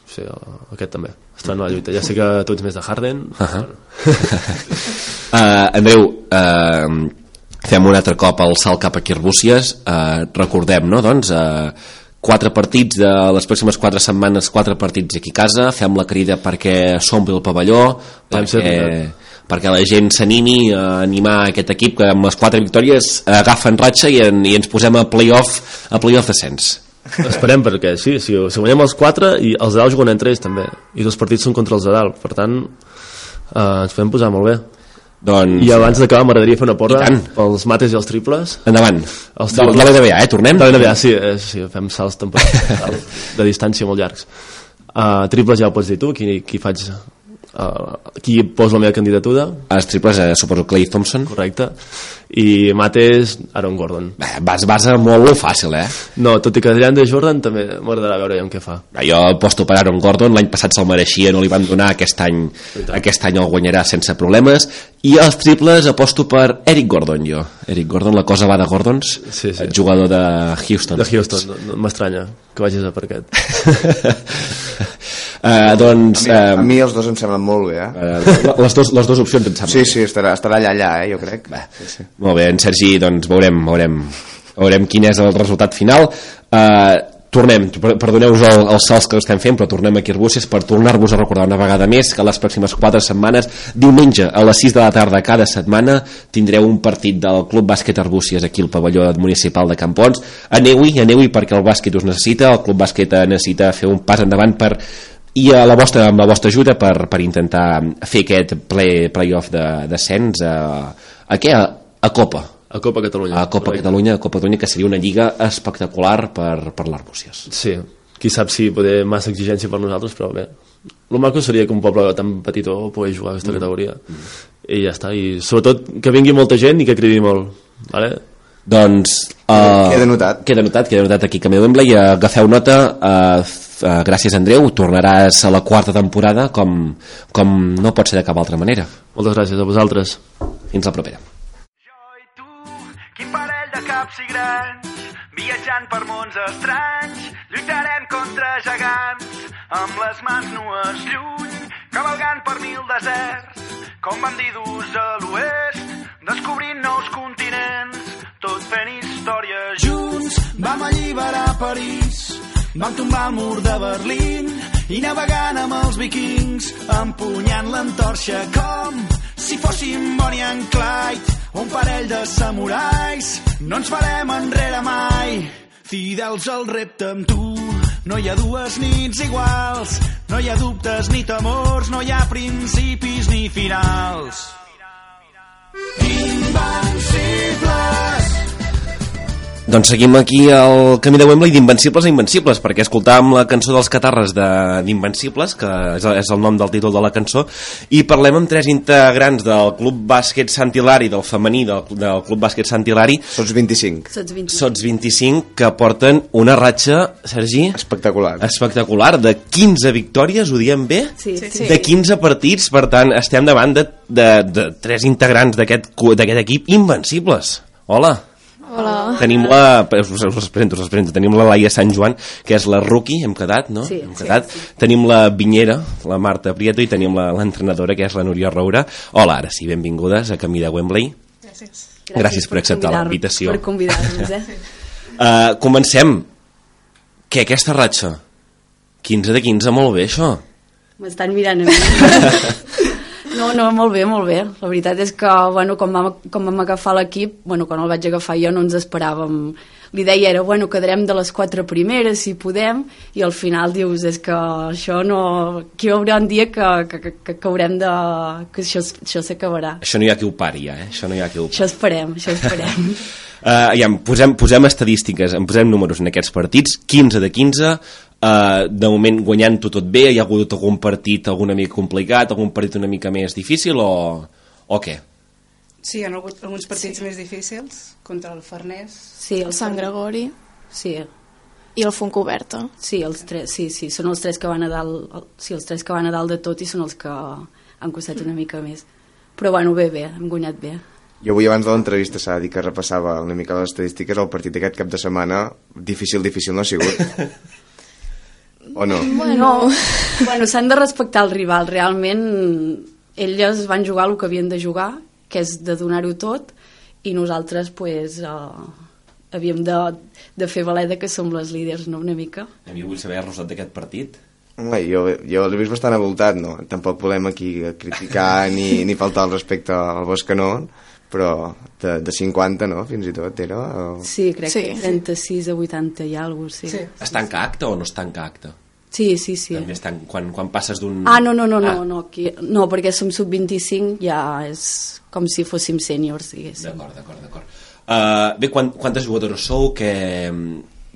sí, aquest també està en la lluita, ja sé que tu ets més de Harden uh -huh. Uh, Andreu, uh, fem un altre cop el salt cap a Arbúcies. Uh, recordem, no?, doncs, uh, quatre partits de les pròximes quatre setmanes, quatre partits aquí a casa, fem la crida perquè s'ompli el pavelló, perquè, perquè la gent s'animi a animar aquest equip que amb les quatre victòries agafen ratxa i, en, i ens posem a playoff a playoff descens. Esperem perquè sí, si, si guanyem els quatre i els de dalt juguen entre ells també. I dos partits són contra els de dalt. Per tant eh, ens podem posar molt bé Doncs, i abans d'acabar m'agradaria fer una porra pels mates i els triples endavant. Els De, de la NBA, eh? Tornem? de la NBA, sí, eh, sí, fem salts temporals de distància molt llargs uh, triples ja ho pots dir tu qui, qui faig uh, qui posa la meva candidatura Els triples, eh, suposo, Clay Thompson. correcte i mates Aaron Gordon Bé, vas, vas a molt, fàcil, eh? no, tot i que Adrian de Jordan també m'agradarà veure amb què fa Jo aposto per Aaron Gordon, l'any passat se'l mereixia, no li van donar, aquest any, aquest any el guanyarà sense problemes, i els triples aposto per Eric Gordon, jo. Eric Gordon, la cosa va de Gordons, Sí, sí. el jugador de Houston. de Houston, no, no m'estranya que vagis a per aquest uh, doncs, A uh, mi els dos em semblen molt bé, eh? uh, les, dos, les dues opcions em sembla. Sí, sí, estarà, estarà allà, allà, eh, jo crec. Sí, sí. Molt bé, en Sergi, doncs veurem, veurem, veurem quin és el resultat final. Uh, tornem, per- perdoneu-vos el, els salts que estem fent, però tornem aquí a Arbúcies per tornar-vos a recordar una vegada més que les pròximes 4 setmanes, diumenge a les 6 de la tarda cada setmana, tindreu un partit del Club Bàsquet Arbúcies aquí al pavelló municipal de Campons. Aneu-hi, aneu-hi perquè el bàsquet us necessita, el Club Bàsquet eh, necessita fer un pas endavant per i a la vostra, amb la vostra ajuda per, per intentar fer aquest play, playoff de descens a, a què? A, a Copa a Copa Catalunya a Copa correcte. Catalunya, a Copa Catalunya que seria una lliga espectacular per, per l'Arbúcies Sí, qui sap si poder massa exigència per nosaltres, però bé. El maco seria que un poble tan petitó pogués jugar a aquesta categoria. I ja està, i sobretot que vingui molta gent i que cridi molt. Vale? Doncs... Uh, Queda notat. Queda notat, queda notat aquí Camí de Wembley. Uh, agafeu nota, uh, uh, gràcies Andreu, tornaràs a la quarta temporada com, com no pot ser de cap altra manera. Moltes gràcies a vosaltres. Fins la propera. Quin parell de caps i grans, viatjant per mons estranys, lluitarem contra gegants, amb les mans nues lluny, cavalgant per mil deserts, com bandidus a l'oest, descobrint nous continents, tot fent història junts. Vam alliberar París, vam tombar el mur de Berlín i navegant amb els vikings, empunyant l'entorxa com si fóssim Bonnie and Clyde, un parell de samurais. No ens farem enrere mai, fidels al repte amb tu. No hi ha dues nits iguals, no hi ha dubtes ni temors, no hi ha principis ni finals. Invencibles! Doncs seguim aquí al camí de Wembley d'Invencibles a Invencibles, perquè escoltàvem la cançó dels Catarres de- d'Invencibles, que és, és el nom del títol de la cançó, i parlem amb tres integrants del Club Bàsquet Sant Hilari, del femení del, del Club Bàsquet Sant Hilari. Sots 25. Sots 20. Sots 25, que porten una ratxa, Sergi? Espectacular. Espectacular, de 15 victòries, ho diem bé? Sí, sí. De 15 partits, per tant, estem davant de, de, de tres integrants d'aquest equip invencibles. Hola. Hola. Tenim la... Us, us, presento, us presento. Tenim la Laia Sant Joan, que és la rookie, hem quedat, no? Sí, hem sí, quedat. Tenim la Vinyera, la Marta Prieto, i tenim la- l'entrenadora, que és la Núria Roura. Hola, ara sí, benvingudes a Camí de Wembley. Gràcies. Gràcies per acceptar convidar- l'invitació. Per convidar-nos, eh? Uh, comencem. Què, aquesta ratxa? 15 de 15, molt bé, això. M'estan mirant a mi. No, no, molt bé, molt bé. La veritat és que, bueno, quan vam, quan vam agafar l'equip, bueno, quan el vaig agafar jo no ens esperàvem. L'idea era, bueno, quedarem de les quatre primeres, si podem, i al final dius, és que això no... Aquí hi haurà un dia que, que, que, que, que haurem de... que això, això s'acabarà. Això no hi ha qui ho pari, ja, eh? Això no hi ha qui ho pari. Això esperem, això esperem. Uh, ja, posem, posem estadístiques, en posem números en aquests partits, 15 de 15, uh, de moment guanyant-ho tot bé, hi ha hagut algun partit alguna mica complicat, algun partit una mica més difícil o, o què? Sí, hi ha hagut alguns partits sí. més difícils contra el Farners. Sí, El Sant Gregori Sí, i el Fontcoberta. sí, els tres, sí, sí, són els tres que van a dalt, el- sí, els tres que van a dalt de tot i són els que han costat una mica més. Però bueno, bé, bé, hem guanyat bé. Jo avui abans de l'entrevista s'ha dir que repassava una mica les estadístiques, el partit d'aquest cap de setmana, difícil, difícil no ha sigut. o no? Bueno, bueno s'han de respectar el rival. Realment, elles van jugar el que havien de jugar, que és de donar-ho tot, i nosaltres, pues, uh, havíem de, de fer valer de que som les líders, no?, una mica. A mi vull saber el resultat d'aquest partit. Home, jo, jo l'he vist bastant avoltat, no? Tampoc volem aquí criticar ni, ni faltar el respecte al Boscanó, però de, de 50, no?, fins i tot era... O... Sí, crec Sí. que 36 a 80 i alguna cosa, sí. Sí. Sí, Es tanca acte o no es tanca acte? Sí, sí. sí. També es tanca, quan, quan passes d'un... Ah, no, no, no, no, Ah, no, aquí, no, perquè som sub-25, ja és com si fóssim sèniors, diguéssim. D'acord, d'acord, d'acord. Uh, bé, quan, quantes jugadores sou? Que,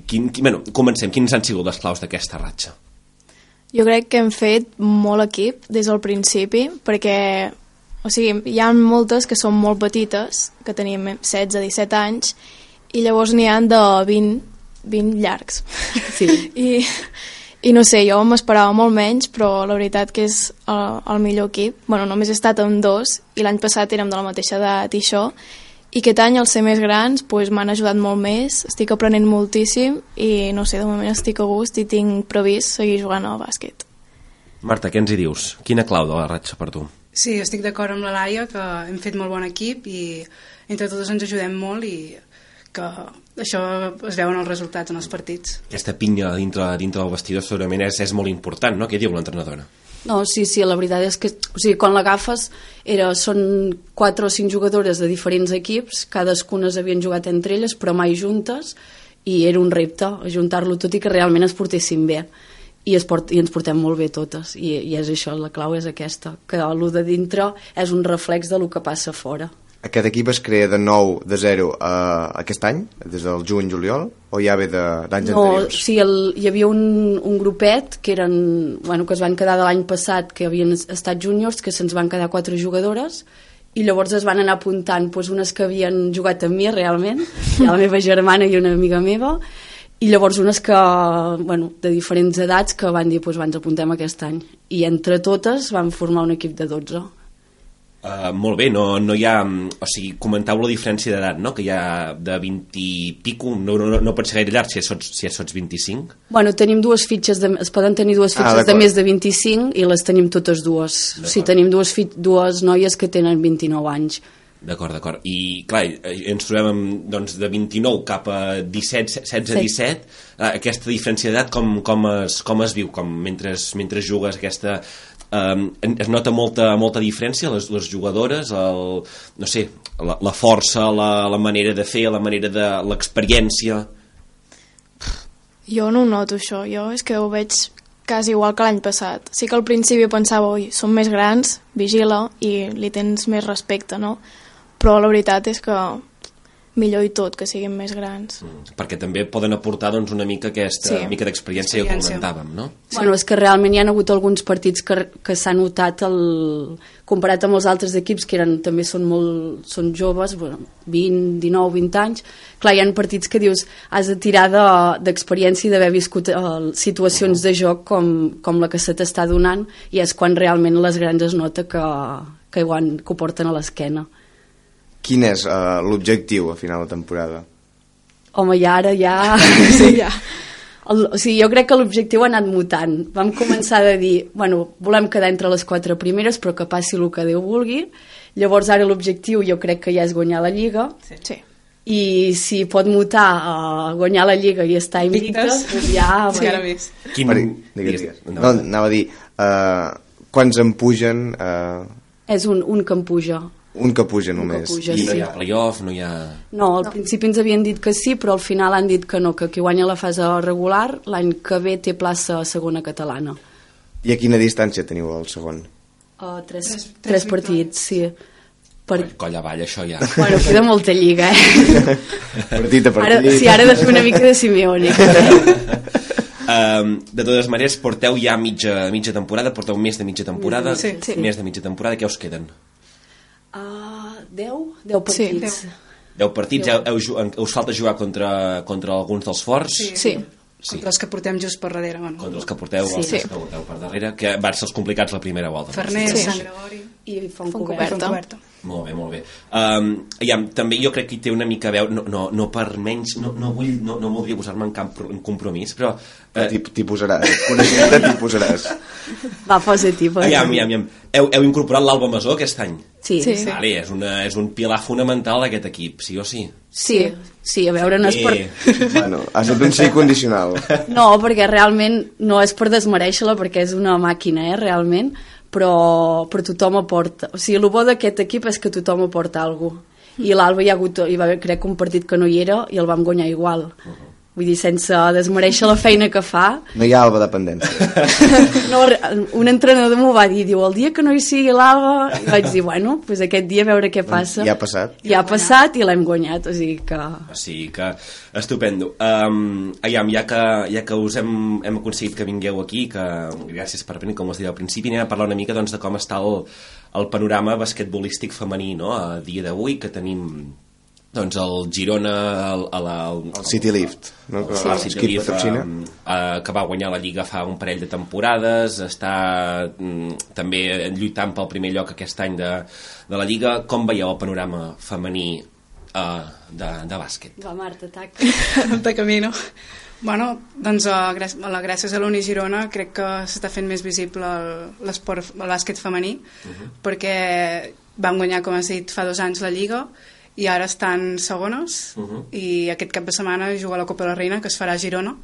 quin, quin, bueno, comencem. Quins han sigut les claus d'aquesta ratxa? Jo crec que hem fet molt equip des del principi, perquè o sigui, hi ha moltes que són molt petites, que tenim 16-17 anys, i llavors n'hi han de 20, 20 llargs. Sí. I, I no sé, jo m'esperava molt menys, però la veritat que és el, el millor equip. Bueno, només he estat amb dos, i l'any passat érem de la mateixa edat i això, i aquest any, al ser més grans, pues, m'han ajudat molt més, estic aprenent moltíssim, i no sé, de moment estic a gust i tinc previst seguir jugant al bàsquet. Marta, què ens hi dius? Quina clau de la ratxa per tu? Sí, estic d'acord amb la Laia que hem fet molt bon equip i entre totes ens ajudem molt i que això es veuen els resultats en els partits. Aquesta pinya dintre, dintre del vestidor segurament és, és molt important, no? Què diu l'entrenadora? No, sí, sí, la veritat és que o sigui, quan l'agafes era, són quatre o cinc jugadores de diferents equips, cadascunes havien jugat entre elles, però mai juntes, i era un repte ajuntar-lo tot i que realment es portessin bé. I, es port, i ens portem molt bé totes i, i és això, la clau és aquesta que el de dintre és un reflex de lo que passa fora Aquest equip es crea de nou, de zero, uh, aquest any, des del juny-juliol, o ja ve d'anys no, anteriors? sí, el, hi havia un, un grupet que eren, bueno, que es van quedar de l'any passat que havien estat júniors, que se'ns van quedar quatre jugadores i llavors es van anar apuntant doncs, unes que havien jugat amb mi realment, i la meva germana i una amiga meva, i llavors unes que, bueno, de diferents edats que van dir, doncs ens apuntem aquest any. I entre totes van formar un equip de 12. Uh, molt bé, no, no hi ha... O sigui, comentau la diferència d'edat, no? Que hi ha de 20 i pico, no, no, no pot ser gaire llarg si ja sots, si ja sots 25. Bueno, tenim dues fitxes, de, es poden tenir dues Ah, fitxes de d'acord. més de 25 i les tenim totes dues. O sigui, tenim dues, fi, dues noies que tenen 29 anys. D'acord, d'acord. I, clar, ens trobem amb, doncs, de 29 cap a 17, 16, Sí. 17. Eh, aquesta diferència d'edat com, com, es, com es viu? Com mentre, mentre jugues aquesta... Eh, es nota molta, molta diferència les, les jugadores el, no sé, la, la força la, la manera de fer, la manera de l'experiència Jo no ho noto, això. Jo és que ho veig quasi igual que l'any passat. Sí que al principi pensava, ui, són més grans, vigila, i li tens més respecte, no? Però la veritat és que millor i tot que siguin més grans. perquè també poden aportar doncs, una mica aquesta Sí. mica d'experiència que comentàvem no? Sí. Bueno, és que realment hi ha hagut alguns partits que, que s'ha notat el, comparat amb els altres equips que eren, també són molt són joves, bueno, 20, 19, 20 anys clar, hi ha partits que dius has de tirar de- d'experiència i d'haver viscut eh, situacions de joc com, com la que se t'està donant i és quan realment les grans es nota que, que, ho, han, que ho porten a l'esquena Quin és uh, l'objectiu a final de temporada? Home, i ara ja... Sí, ja. El, o sigui, jo crec que l'objectiu ha anat mutant. Vam començar de dir, bueno, volem quedar entre les quatre primeres, però que passi el que Déu vulgui. Llavors ara l'objectiu jo crec que ja és guanyar la Lliga. Sí. I si pot mutar a guanyar la Lliga i estar invictes, doncs ja... Encara més. Quin... Per, digues, digues. No, anava a dir, uh, quants en pugen? Uh, És un, un que em puja. Un que puja només. puja, i no sí. hi ha playoff, no hi ha... No, al principi ens havien dit que sí, però al final han dit que no, que qui guanya la fase regular l'any que ve té plaça a segona catalana. I a quina distància teniu el segon? Uh, tres, tres, tres partits, sí. Per... Colla avall, això ja. Bueno, queda molta lliga, eh? Partit a Ara, partit. sí, ara he de fer una mica de Simeone. Um, de totes maneres, porteu ja mitja, mitja temporada, porteu més de mitja temporada, Sí, sí. més de mitja temporada, què us queden? Uh, 10? 10 partits. Sí, 10 partits, heu, heu, ju- en- us falta jugar contra, contra alguns dels forts? Sí. Sí. Sí. Contra els que portem just per darrere. Bueno. Contra els que porteu, Sí. els Sí. que porteu per darrere, que van ser els complicats la primera volta. Farners, Sí. Sant Gregori... I Font Coberta. Molt bé, molt bé. Um, ja, també jo crec que hi té una mica a veure, no, no, no per menys, no, no, vull, no, no voldria posar-me en cap en compromís, però... Eh, T'hi posaràs, coneixent-te t'hi posaràs. Va, posa-t'hi. posa Aviam, aviam, aviam. Heu, heu incorporat l'Alba Masó aquest any? Sí. Sí. Vale, és, una, és un pilar fonamental d'aquest equip, sí o sí? Sí, sí, a veure, no és per... Eh. Bueno, ha estat un sí condicional. No, perquè realment no és per desmereixer-la, perquè és una màquina, eh, realment, però, però tothom aporta. O sigui, el bo d'aquest equip és que tothom aporta alguna cosa. I l'Alba hi ha hagut, hi va haver, crec, un partit que no hi era i el vam guanyar igual. Vull dir, sense desmereixer la feina que fa. No hi ha alba dependència. No, un entrenador m'ho va dir, diu, el dia que no hi sigui l'Alba, i vaig dir, bueno, pues aquest dia a veure què passa. Ja ha passat. Ja ha passat i l'hem guanyat, o sigui que... O sigui que, estupendo. Um, aviam, ja que, ja que us hem, hem aconseguit que vingueu aquí, que gràcies per venir, com us deia al principi, anem a parlar una mica doncs, de com està el, el panorama basquetbolístic femení no? a dia d'avui, que tenim doncs el Girona el, el, el, El City Lift, no? que Sí. el City Lift, um, eh, que va guanyar la Lliga fa un parell de temporades, està mm, també lluitant pel primer lloc aquest any de, de la Lliga. Com veieu el panorama femení uh, de, de bàsquet? Va, Marta, tac. de camino. Bueno, doncs uh, gràcies, a la, gràcies a l'Uni Girona crec que s'està fent més visible el- l'esport, el bàsquet femení, perquè vam guanyar, com has dit, fa dos anys la Lliga i ara estan segones i aquest cap de setmana juga la Copa de la Reina que es farà a Girona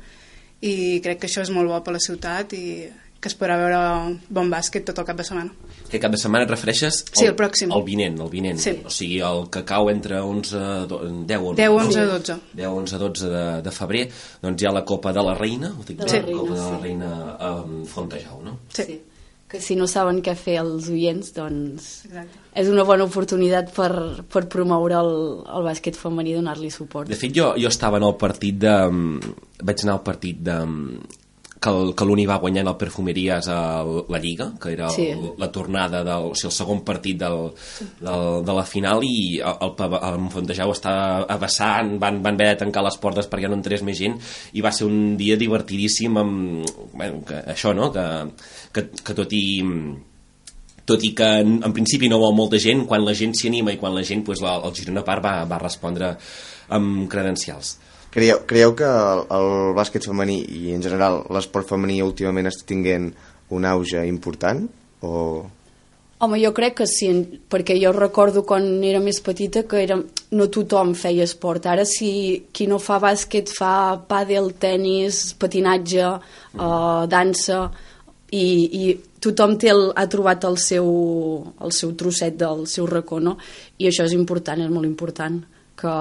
i crec que això és molt bo per la ciutat i que es podrà veure bon bàsquet tot el cap de setmana. Aquest cap de setmana et refereixes Sí, el pròxim. El vinent, el vinent. Sí. O sigui, el que cau entre 11, do- 10, 11, 10, 11, 12. 10, 11, 12 de, de febrer, doncs hi ha la Copa de la Reina, ho dic De bé? la la Reina, Copa de la sí. Reina um, Fontejau, no? Sí. sí. Que si no saben què fer els oients, doncs Exacte. és una bona oportunitat per, per promoure el, el bàsquet femení i donar-li suport. De fet, jo, jo estava en el partit de... mm, Vaig anar al partit de... que el- que l'Uni va guanyant el Perfumeries a la Lliga, que era el, Sí. la tornada del, o sigui, el segon partit del, del, de la final i el, el, el Fontejau estava vessant, van, van haver de tancar les portes perquè no entrés més gent i va ser un dia divertidíssim amb, bueno, que, això, no? Que, que, que tot i tot i que en, en principi no vol molta gent, quan la gent s'hi anima i quan la gent, pues, la, el Girona Park va, va respondre amb credencials. Creieu, creieu que el, el bàsquet femení i en general l'esport femení últimament està tinguent un auge important? O... Home, jo crec que sí, perquè jo recordo quan era més petita que era, no tothom feia esport. Ara si qui no fa bàsquet fa pàdel, tennis, patinatge, uh, dansa, i, i tothom té el, ha trobat el seu, el seu trosset del seu racó, no? I això és important, és molt important, que,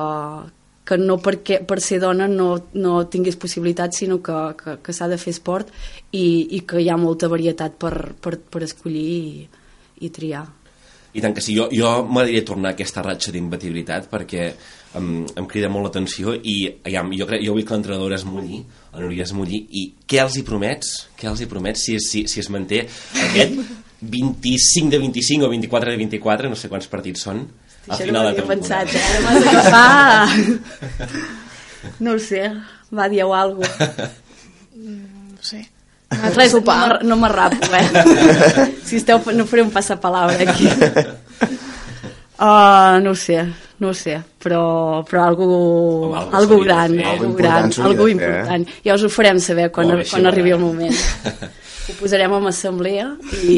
que no perquè per ser dona no, no tinguis possibilitats, sinó que, que, que s'ha de fer esport i, i que hi ha molta varietat per, per, per escollir i, i triar. I tant que sí, jo, jo m'agradaria tornar a aquesta ratxa d'imbatibilitat perquè em, em crida molt l'atenció i aviam, jo, crec, jo vull que l'entrenadora es mulli, la Núria es mulli, i què els hi promets? Què els hi promets si, si, si es manté aquest 25 de 25 o 24 de 24, no sé quants partits són, al Això no final ho de havia temporada. pensat, eh? Ara m'has agafat. No ho sé, va, dieu alguna cosa. No sé. Res, no m'ar- no m'arrapo, eh? Si esteu, no faré un passapalabra aquí. Uh, no ho sé, no ho sé, però, però algú, Home, algo algo gran, fer. algo Algo gran, important s'hauria algo fer, eh? important. Ja us ho farem saber quan, bé, quan arribi el va. moment. Ho posarem en assemblea i...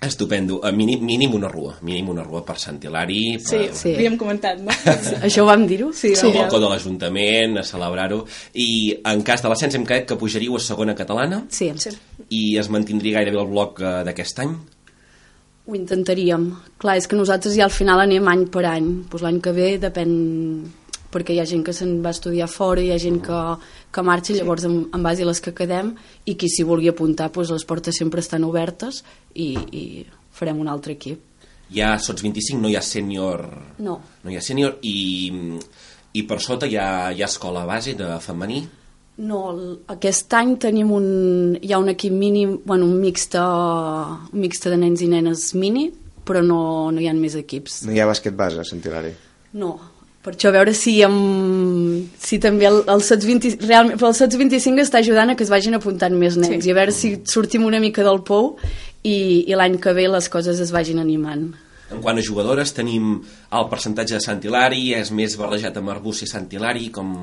Estupendo, uh, mínim, mínim una rua, mínim una rua per Sant Hilari, per, Sí, Sí. havíem comentat, no? Això ho vam dir-ho? Sí, al sí. balcó de l'Ajuntament, a celebrar-ho, i en cas de l'ascens hem quedat que pujaríeu a segona catalana Sí, Sí. i es mantindria gairebé el bloc eh, d'aquest any. ho intentaríem. Clar, és que nosaltres ja al final anem any per any. Pues l'any que ve depèn perquè hi ha gent que se'n va estudiar fora, hi ha gent que, que marxa, llavors en, en base a les que quedem, i qui s'hi vulgui apuntar, pues les portes sempre estan obertes i, i farem un altre equip. Hi ha sots 25, no hi ha sènior... No. No hi ha sènior i, i per sota hi ha, hi ha escola base de femení. No, el- aquest any tenim un, hi ha un equip mínim, bueno, un mixte, un mixte de nens i nenes mini, però no, no hi ha més equips. No hi ha bàsquet base a Sant Hilari? No, per això a veure si, amb, si també el, el SOTS 20, realment, però el SOTS 25 està ajudant a que es vagin apuntant més nens Sí. i a veure si sortim una mica del pou i, i l'any que ve les coses es vagin animant. En quant a jugadores, tenim el percentatge de Sant Hilari, és més barrejat amb Arbúcia i Sant Hilari, com...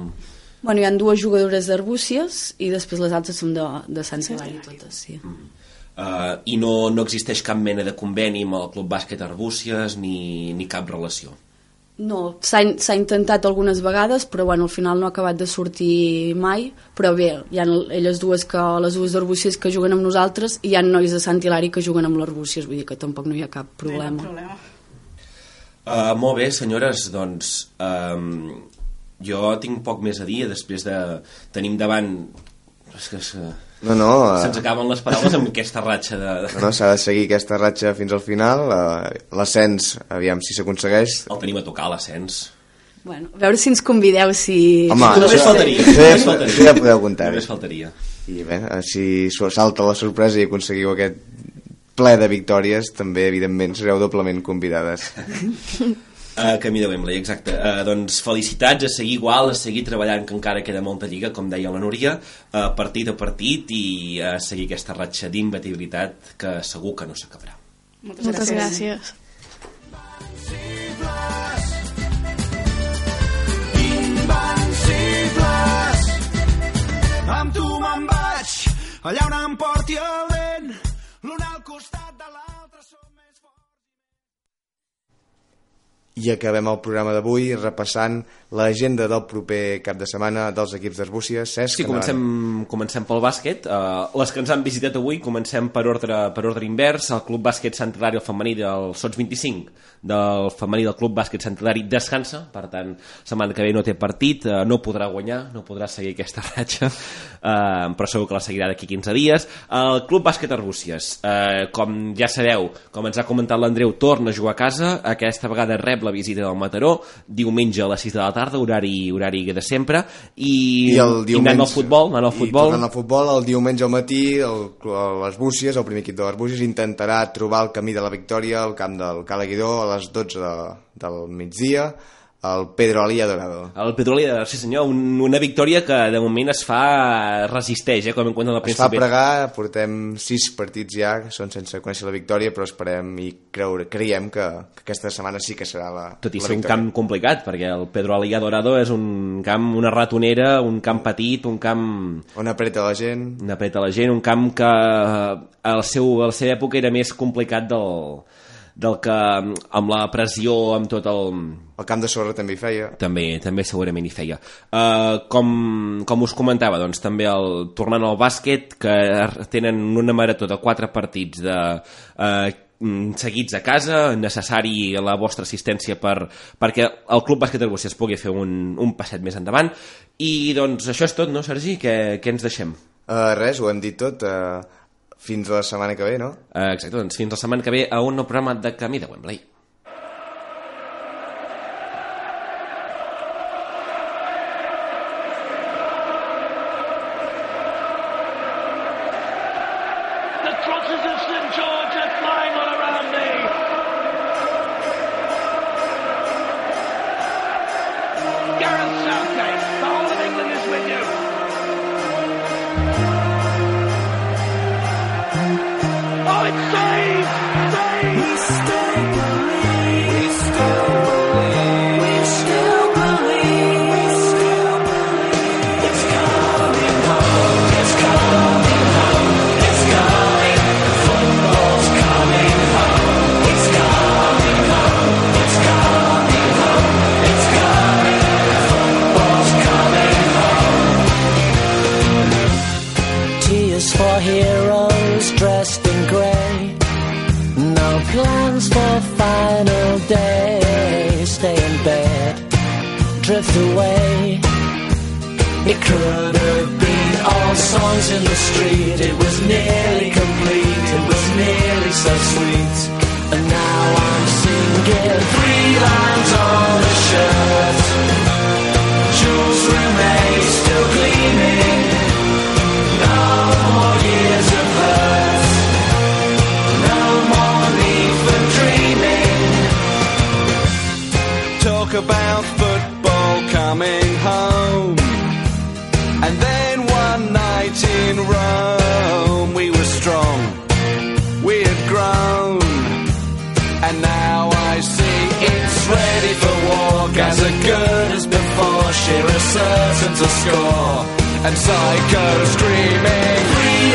Bueno, hi ha dues jugadores d'Arbúcies i després les altres són de, de Sant Hilari totes, sí. Uh, I no, no existeix cap mena de conveni amb el Club Bàsquet Arbúcies ni, ni cap relació. No, s'ha in- s'ha intentat algunes vegades, però bueno, al final no ha acabat de sortir mai, però bé, hi ha elles dues que, les dues d'Arbúcies que juguen amb nosaltres i hi ha nois de Sant Hilari que juguen amb l'Arbúcies, vull dir que tampoc no hi ha cap problema. problema. Uh, molt bé, senyores, doncs um, jo tinc poc més a dir després de... Tenim davant... És que, és que No, no, se'ns eh, acaben les paraules amb aquesta ratxa de... no, no s'ha de seguir aquesta ratxa fins al final. eh, L'ascens, aviam si s'aconsegueix. El tenim a tocar, l'ascens. Bueno, a veure si ens convideu, si... Home, si Només faltaria. ja- Només faltaria. això ja podeu comptar-hi. Només faltaria. I bé, eh, si salta la sorpresa i aconseguiu aquest ple de victòries, també, evidentment, sereu doblement convidades. Uh, camí de Wembley, exacte. Uh, doncs felicitats, a seguir igual, a seguir treballant, que encara queda molta lliga, com deia la Núria, uh, partit a partit i a seguir aquesta ratxa d'imbatibilitat que segur que no s'acabarà. Moltes, Moltes gràcies. gràcies. invencibles. Amb tu me'n vaig, allà on em porti el I acabem el programa d'avui repassant l'agenda del proper cap de setmana dels equips d'Arbúcies. Cesc, Sí, comencem, comencem pel bàsquet. Uh, les que ens han visitat avui comencem per ordre, per ordre invers. El Club Bàsquet Sant Hilari, el femení del Sots 25, del femení del Club Bàsquet Sant Hilari descansa, per tant, setmana que ve no té partit, uh, no podrà guanyar, no podrà seguir aquesta ratxa, uh, però segur que la seguirà d'aquí 15 dies. El Club Bàsquet Arbúcies, uh, com ja sabeu, com ens ha comentat l'Andreu, torna a jugar a casa, aquesta vegada rep la visita del Mataró, diumenge a les 6 de la tarda, horari, horari de sempre, i, I el i anant al futbol, anant al I futbol, tornant al futbol, el diumenge al matí, el, les Búcies, el primer equip de les Búcies, intentarà trobar el camí de la victòria al camp del Calaguidó a les 12 de, del migdia, el Pedro Alía Dorado. el Petrolí, sí senyor, un, una victòria que de moment es fa resisteix, eh, com en compte del Es fa principi. pregar, portem sis partits ja, que són sense conèixer la victòria, però esperem i creure, creiem que, que aquesta setmana sí que serà la, tot i la ser un camp complicat, perquè el Pedro Alía Dorado és un camp, una ratonera, un camp petit, un camp... On apreta la gent. On apreta la gent, un camp que eh, al seu, a la seva època era més complicat del, del que amb la pressió, amb tot el... El camp de sorra també hi feia. També, també segurament hi feia. Uh, com, com us comentava, doncs també el, tornant al bàsquet, que tenen una marató de quatre partits de, uh, seguits a casa, necessari la vostra assistència per, perquè el Club Bàsquet Arbúcies pugui fer un, un passet més endavant. I doncs això és tot, no, Sergi? Què, què ens deixem? Uh, res, ho hem dit tot. Uh, fins la setmana que ve, no? Uh, exacte, doncs fins la setmana que ve a un nou programa de Camí de Wembley. Rome, we were strong. We had grown. And now I see it's ready for walk as good as before. Shearer certain to score. And Psycho screaming, Free